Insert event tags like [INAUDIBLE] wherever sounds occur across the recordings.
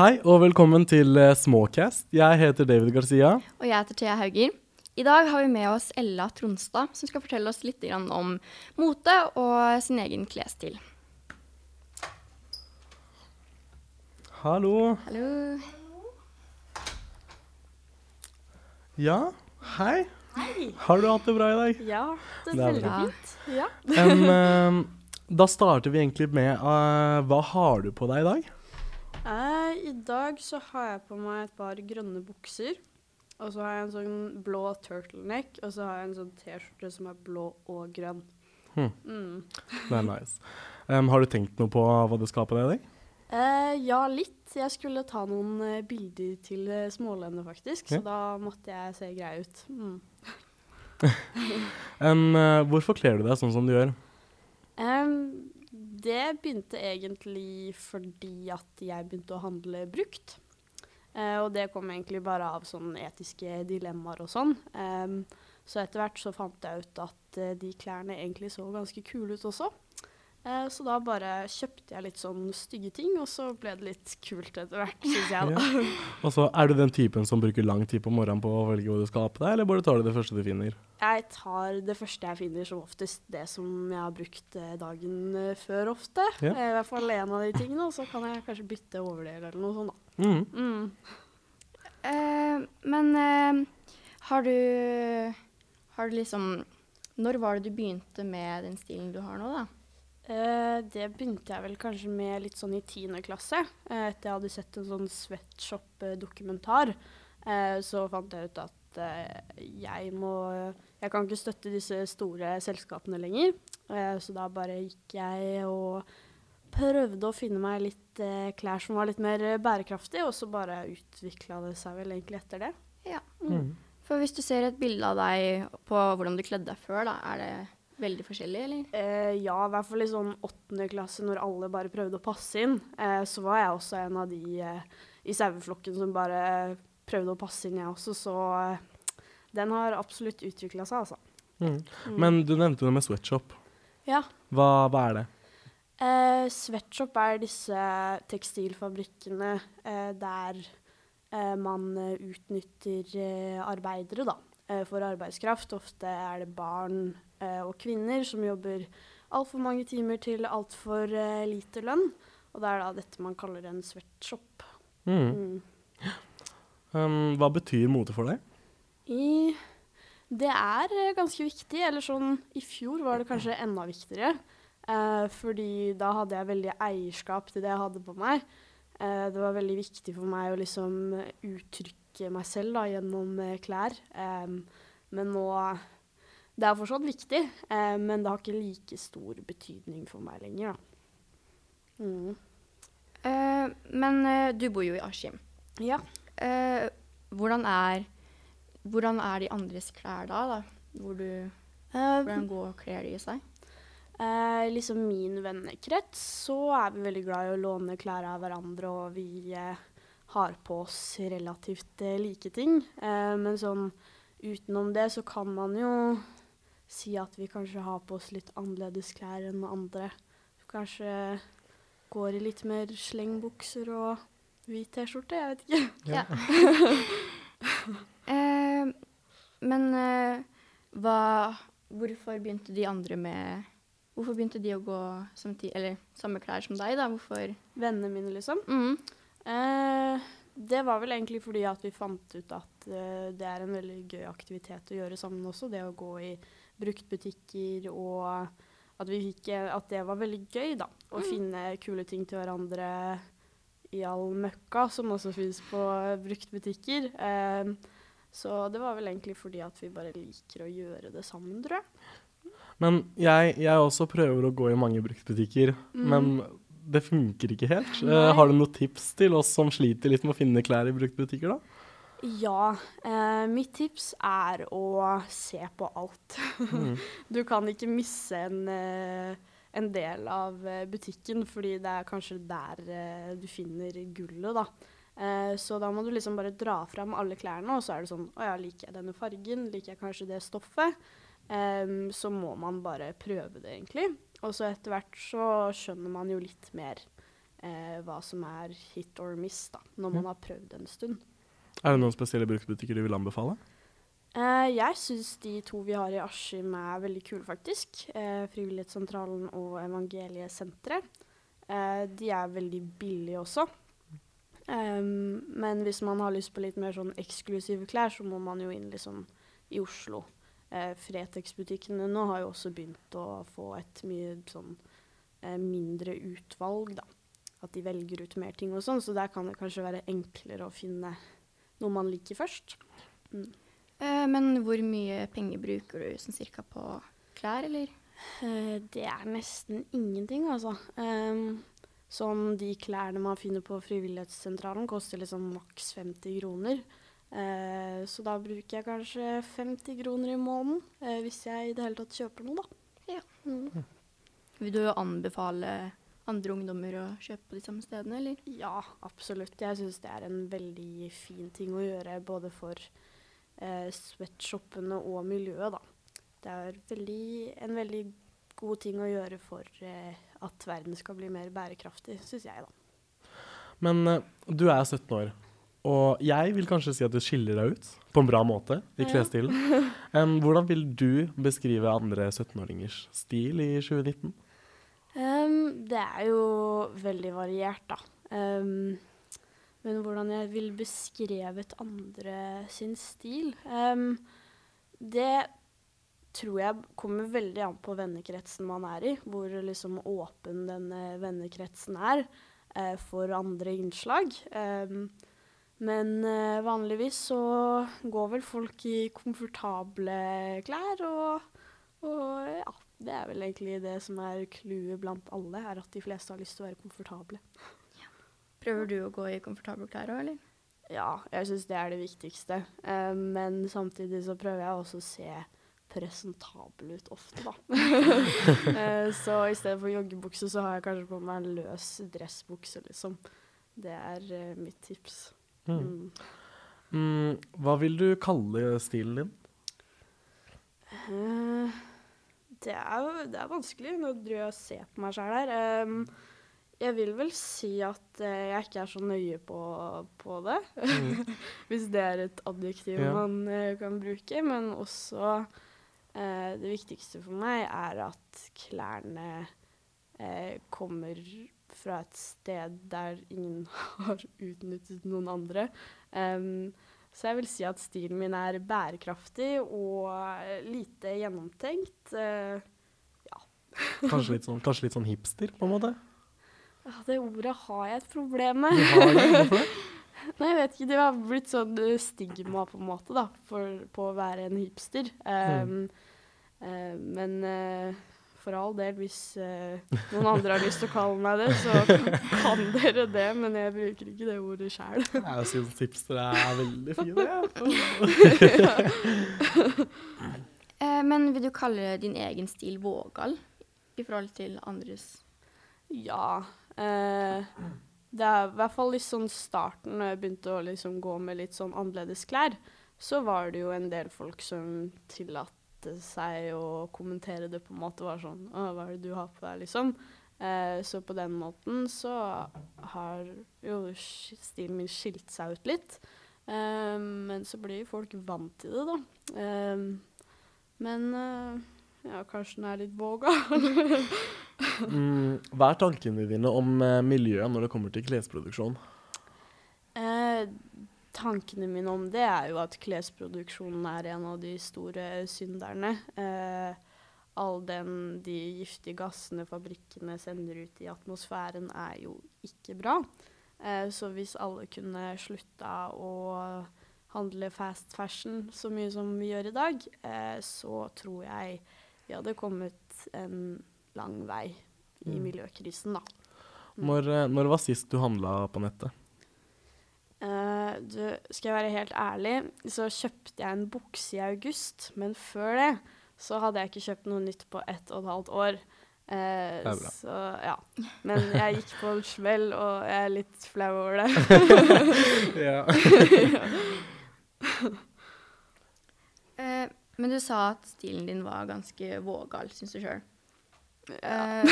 Hei og velkommen til eh, Småcast. Jeg heter David Garcia. Og jeg heter Thea Hauger. I dag har vi med oss Ella Tronstad, som skal fortelle oss litt om mote og sin egen klesstil. Hallo. Hallo. Ja, hei. Hei. Har du hatt det bra i dag? Ja, det er veldig fint. Ja. Em, da starter vi egentlig med uh, Hva har du på deg i dag? Eh, I dag så har jeg på meg et par grønne bukser. Og så har jeg en sånn blå turtleneck, og så har jeg en sånn T-skjorte som er blå og grønn. Hmm. Mm. Det er nice. Um, har du tenkt noe på hva du skal ha på deg i dag? Uh, ja, litt. Jeg skulle ta noen uh, bilder til uh, Smålendet, faktisk, Ja. så da måtte jeg se grei ut. Mm. [LAUGHS] um, eh, hvorfor kler du deg sånn som du gjør? Det begynte egentlig fordi at jeg begynte å handle brukt. Eh, og det kom egentlig bare av sånne etiske dilemmaer og sånn. Eh, så etter hvert så fant jeg ut at eh, de klærne egentlig så ganske kule ut også. Eh, så da bare kjøpte jeg litt sånn stygge ting, og så ble det litt kult etter hvert, syns jeg. da. Og [LAUGHS] så Er du den typen som bruker lang tid på morgenen på å velge hva du skal ha på deg, eller bare tar du det første du finner? Jeg tar det første jeg finner, som oftest det som jeg har brukt eh, dagen eh, før ofte. Ja. I hvert fall en av de tingene, og så kan jeg kanskje bytte overdel eller noe sånt. da. Mm. Mm. Uh, men uh, har du Har du liksom Når var det du begynte med den stilen du har nå, da? Eh, det begynte jeg vel kanskje med litt sånn i tiende klasse. Eh, etter jeg hadde sett en sånn Sweatshop-dokumentar, eh, så fant jeg ut at eh, jeg må Jeg kan ikke støtte disse store selskapene lenger. Eh, så da bare gikk jeg og prøvde å finne meg litt eh, klær som var litt mer bærekraftig, og så bare utvikla det seg vel egentlig etter det. Ja. Mm. For hvis du ser et bilde av deg på hvordan du kledde deg før, da, er det veldig forskjellig, eller? Eh, ja, i hvert fall i sånn åttende klasse, når alle bare prøvde å passe inn, eh, så var jeg også en av de eh, i saueflokken som bare prøvde å passe inn, jeg også. Så eh, den har absolutt utvikla seg, altså. Mm. Mm. Men du nevnte det med sweatshop. Ja. Hva, hva er det? Eh, sweatshop er disse tekstilfabrikkene eh, der eh, man eh, utnytter eh, arbeidere da, eh, for arbeidskraft. Ofte er det barn eh, og kvinner som jobber altfor mange timer til altfor eh, lite lønn. Og det er da dette man kaller en sweatshop. Mm. Mm. Um, hva betyr mote for deg? I, det er eh, ganske viktig. Eller sånn I fjor var det kanskje enda viktigere. Eh, fordi da hadde jeg veldig eierskap til det jeg hadde på meg. Eh, det var veldig viktig for meg å liksom uttrykke meg selv da, gjennom eh, klær. Em, men nå Det er fortsatt viktig, eh, men det har ikke like stor betydning for meg lenger, da. Mm. Uh, men uh, du bor jo i Askim. Ja. Uh, hvordan, er, hvordan er de andres klær da? da? Hvor du, hvordan går klær de seg? Eh, liksom min vennekrets så er vi veldig glad i å låne klær av hverandre, og vi har på oss relativt like ting. Men sånn utenom det så kan man jo si at vi kanskje har på oss litt annerledes klær enn andre. Kanskje går i litt mer slengbukser og hvit T-skjorte, jeg vet ikke. Ja. [LAUGHS] Eh, men eh, hva Hvorfor begynte de andre med Hvorfor begynte de å gå samtidig, eller samme klær som deg, da? Hvorfor Vennene mine, liksom. mm. Eh, det var vel egentlig fordi at vi fant ut at uh, det er en veldig gøy aktivitet å gjøre sammen også. Det å gå i bruktbutikker og at, vi fikk, eh, at det var veldig gøy, da. Å Mm. finne kule ting til hverandre i all møkka som også finnes på bruktbutikker. Eh, så det var vel egentlig fordi at vi bare liker å gjøre det sammen, tror jeg. Men jeg, jeg også prøver å gå i mange bruktbutikker, Mm. men det funker ikke helt. Uh, har du noen tips til oss som sliter litt med å finne klær i bruktbutikker, da? Ja. Eh, mitt tips er å se på alt. Mm. [LAUGHS] Du kan ikke misse en, eh, en del av eh, butikken, fordi det er kanskje der eh, du finner gullet, da. Eh, så da må du liksom bare dra fram alle klærne, og så er det sånn Å ja, liker jeg denne fargen? Liker jeg kanskje det stoffet? Em, så må man bare prøve det, egentlig. Og så etter hvert så skjønner man jo litt mer eh, hva som er hit or miss, da, når man Ja. har prøvd en stund. Er det noen spesielle bruktbutikker du vil anbefale? Eh, jeg syns de to vi har i Askim er veldig kule, faktisk. Eh, Frivillighetssentralen og Evangeliesenteret. Eh, de er veldig billige også. Um, men hvis man har lyst på litt mer sånn eksklusive klær, så må man jo inn liksom i Oslo. Eh, Fretex-butikkene nå har jo også begynt å få et mye sånn eh, mindre utvalg, da. At de velger ut mer ting og sånn, så der kan det kanskje være enklere å finne noe man liker først. Eh, men hvor mye penger bruker du sånn cirka på klær, eller? Eh, det er nesten ingenting, altså. Um, sånn de klærne man finner på Frivillighetssentralen, koster liksom maks 50 kroner. Eh, så da bruker jeg kanskje 50 kroner i måneden, eh, hvis jeg i det hele tatt kjøper noe, da. Ja. Mm. Vil du anbefale andre ungdommer å kjøpe på de samme stedene, eller? Ja, absolutt. Jeg syns det er en veldig fin ting å gjøre, både for eh, sweatshoppene og miljøet, da. Det er veldig, en veldig god ting å gjøre for eh, at verden skal bli mer bærekraftig, syns jeg, da. Men eh, du er 17 år, og jeg vil kanskje si at du skiller deg ut på en bra måte i klesstilen. [LAUGHS] Um, hvordan vil du beskrive andre 17-åringers stil i 2019? Um, det er jo veldig variert, da. Um, men hvordan jeg vil beskrevet andre sin stil Det tror jeg kommer veldig an på vennekretsen man er i. Hvor liksom åpen denne vennekretsen er uh, for andre innslag. Ehm, men eh, vanligvis så går vel folk i komfortable klær, og, og ja, det er vel egentlig det som er clouet blant alle, er at de fleste har lyst til å være komfortable. Prøver du å gå i komfortable klær òg, eller? Ja, jeg syns det er det viktigste. Eh, men samtidig så prøver jeg også å se presentabel ut ofte, da. [LAUGHS] eh, så i stedet for joggebukse så har jeg kanskje på meg en løs dressbukse, liksom. Det er eh, mitt tips. Mm. Mm. Mm, hva vil du kalle stilen din? Eh, det, er, det er vanskelig. Nå driver jeg og ser på meg sjøl her. Jeg vil vel si at eh, jeg ikke er så nøye på, på det. [LAUGHS] Hvis det er et adjektiv Ja. man eh, kan bruke. Men også det viktigste for meg er at klærne kommer fra et sted der ingen [LAUGHS] har utnyttet noen andre. Um, så jeg vil si at stilen min er bærekraftig og eh, lite gjennomtenkt. Eh, [LAUGHS] Kanskje litt sånn, kanskje litt sånn hipster, på en måte? ja, det ordet har jeg et problem med. hvorfor det? [LAUGHS] Nei, jeg vet ikke, Det har blitt sånn eh, stigma på en måte da, for, på å være en hipster. Um, eh, men eh, for all del, hvis eh, noen andre har lyst til å kalle meg det, så kan dere det. Men jeg bruker ikke det ordet sjøl. Jeg syns tipsere er veldig fine. ja. [LAUGHS] Eh, men vil du kalle din egen stil vågal i forhold til andres? Ja. Eh, det er i hvert fall i sånn starten, når jeg begynte å liksom gå med litt sånn annerledes klær, så var det jo en del folk som tillatte seg og kommentere det på en måte. Var sånn hva er det du har på deg, liksom? Eh, så på den måten så har jo stilen min skilt seg ut litt. Eh, men så blir folk vant til det, da. Eh, men eh, ja, kanskje den er litt våga. [LAUGHS] Mm, hva er tankene dine om eh, miljøet når det kommer til klesproduksjon? Tankene mine om det er jo at klesproduksjonen er en av de store synderne. Eh, all den de giftige gassene fabrikkene sender ut i atmosfæren er jo ikke bra. Eh, så hvis alle kunne slutta å handle fast fashion så mye som vi gjør i dag, eh, så tror jeg vi hadde kommet en lang vei i Mm. miljøkrisen, da. Mm. Når, eh, når var sist du handla på nettet? Eh, du, skal jeg være helt ærlig, så kjøpte jeg en bukse i august, men før det så hadde jeg ikke kjøpt noe nytt på ett og et halvt år. Uh, Det er bra. Så ja. Men jeg gikk på en smell, og jeg er litt flau over det. [LAUGHS] ja. uh, [LAUGHS] men du sa at stilen din var ganske vågal, syns du sjøl. Eh,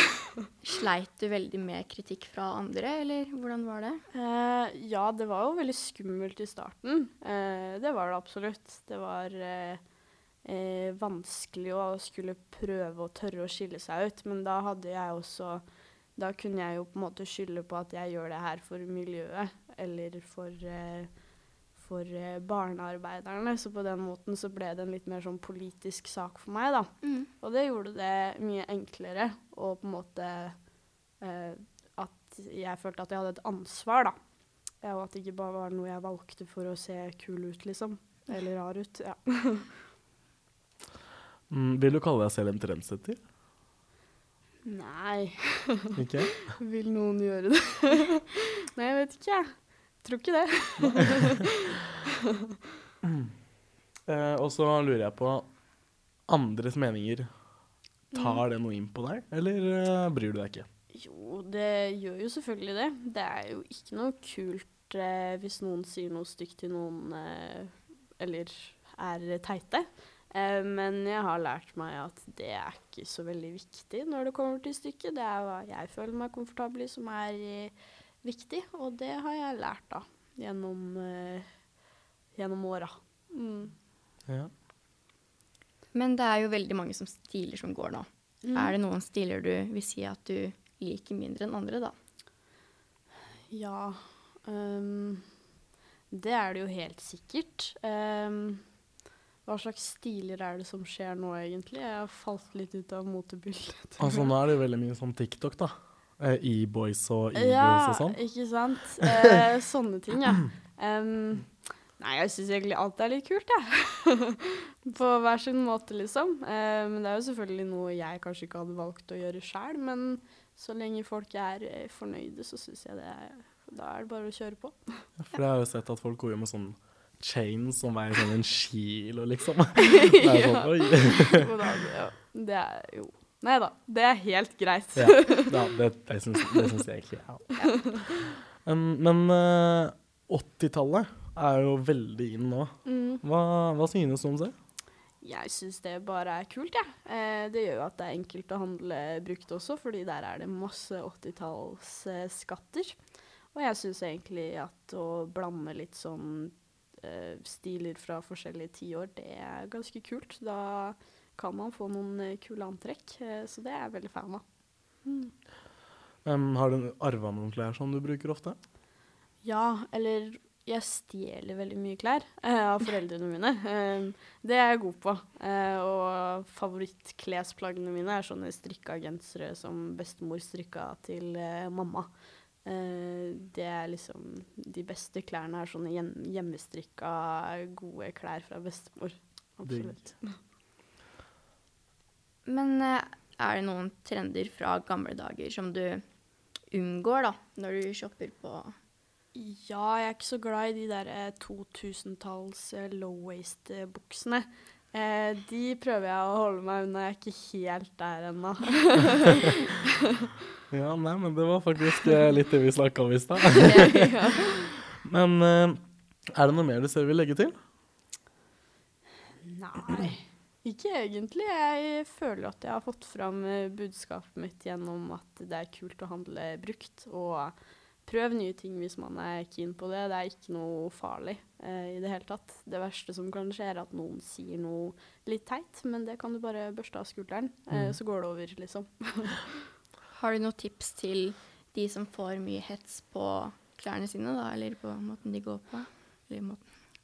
sleit du veldig med kritikk fra andre, eller hvordan var det? Uh, ja, det var jo veldig skummelt i starten. Uh, det var det absolutt. Det var vanskelig å skulle prøve å tørre å skille seg ut. Men da hadde jeg også Da kunne jeg jo på en måte skylde på at jeg gjør det her for miljøet, eller for, for eh, barnearbeiderne. Så på den måten så ble det en litt mer sånn politisk sak for meg, da. Mm. Og det gjorde det mye enklere og på en måte eh, At jeg følte at jeg hadde et ansvar, da. Ja, og at det ikke bare var noe jeg valgte for å se kul ut, liksom. Eller rar ut. Ja. [LAUGHS] Mm, vil du kalle deg selv en trendsetter? Nei, Ikke? [LAUGHS] vil noen gjøre det? [LAUGHS] Nei, jeg vet ikke, jeg. Tror ikke det. [LAUGHS] Eh, og så lurer jeg på andres meninger. Tar det noe inn på deg, eller eh, bryr du deg ikke? Jo, det gjør jo selvfølgelig det. Det er jo ikke noe kult eh, hvis noen sier noe stygt til noen, eh, eller er teite. Eh, men jeg har lært meg at det er ikke så veldig viktig når det kommer til stykket. Det er hva jeg føler meg komfortabel i som er viktig, og det har jeg lært da gjennom, uh, gjennom åra. Mm. Ja. Men det er jo veldig mange som stiler som går nå. Mm. Er det noen stiler du vil si at du liker mindre enn andre, da? Ja um, Det er det jo helt sikkert. Um, hva slags stiler er det som skjer nå, egentlig? Jeg har falt litt ut av motebildet. Altså, nå er det jo veldig mye sånn TikTok, da. Eh, E-boys og e-girls ja, og sånn. Ja, ikke sant? Eh, [LAUGHS] sånne ting, ja. Um, nei, jeg syns egentlig alt er litt kult, jeg. [LAUGHS] På hver sin måte, liksom. Eh, men det er jo selvfølgelig noe jeg kanskje ikke hadde valgt å gjøre sjøl. Men så lenge folk er eh, fornøyde, så syns jeg det er Da er det bare å kjøre på. For jeg har jo sett at folk går jo med sånn chains som veier sånn en kilo, liksom. [LAUGHS] Det er sånn, oi. Ja, det er jo Nei da, det er helt greit. Ja, da, det, det syns det syns jeg egentlig. Ja. Um, men eh, 80-tallet er jo veldig inn nå. Mm. Hva, hva synes du om det? Jeg syns det bare er kult, jeg. Eh, det gjør jo at det er enkelt å handle brukt også, fordi der er det masse 80-tallsskatter. Og jeg syns egentlig at å blande litt sånn eh, stiler fra forskjellige tiår, det er ganske kult. Da kan man få noen eh, kule antrekk, eh, så det er jeg veldig fan av. Um, har du arva noen klær som du bruker ofte? Ja, eller jeg stjeler veldig mye klær uh, av foreldrene mine. Uh, det er jeg god på. Uh, og favorittklesplaggene mine er sånne strikka gensere som bestemor strikka til mamma. Eh, det er liksom De beste klærne er sånne hjem hjemmestrikka, gode klær fra bestemor. Absolutt. Men eh, er det noen trender fra gamle dager som du unngår, da, når du shopper på Ja, jeg er ikke så glad i de der eh, 2000-talls eh, low waist-buksene. Eh, de prøver jeg å holde meg unna. Jeg er ikke helt der ennå. [LAUGHS] Ja, nei, men det var faktisk eh, litt det vi snakka om i stad. [LAUGHS] [LAUGHS] Men eh, er det noe mer du selv vil legge til? Nei, ikke egentlig. Jeg føler at jeg har fått fram eh, budskapet mitt gjennom at det er kult å handle brukt. Og prøv nye ting hvis man er keen på det. Det er ikke noe farlig eh, i det hele tatt. Det verste som kan skje, er at noen sier noe litt teit, men det kan du bare børste av skulderen, eh, Mm. så går det over, liksom. [LAUGHS] Har du noen tips til de som får mye hets på klærne sine, da, eller på måten de går på?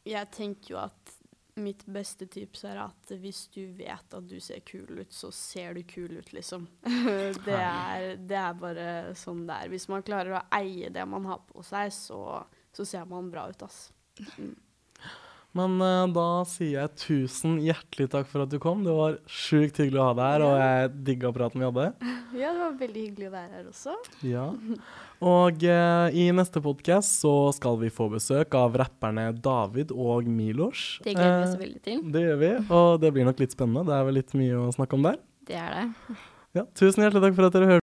Jeg tenker jo at mitt beste tips er at hvis du vet at du ser kul ut, så ser du kul ut, liksom. [LAUGHS] det, er, det er bare sånn det er. Hvis man klarer å eie det man har på seg, så, så ser man bra ut, ass. Men uh, da sier jeg tusen hjertelig takk for at du kom. Det var sjukt hyggelig å ha deg her, og jeg digga praten vi hadde. [LAUGHS] Ja, det var veldig hyggelig å være her også. Ja. [LAUGHS] Og uh, i neste podkast så skal vi få besøk av rapperne David og Milos. Det gleder vi oss Eh, veldig til. Det gjør vi, og det blir nok litt spennende. Det er vel litt mye å snakke om der. Det er det. Ja, tusen hjertelig takk for at dere hørte.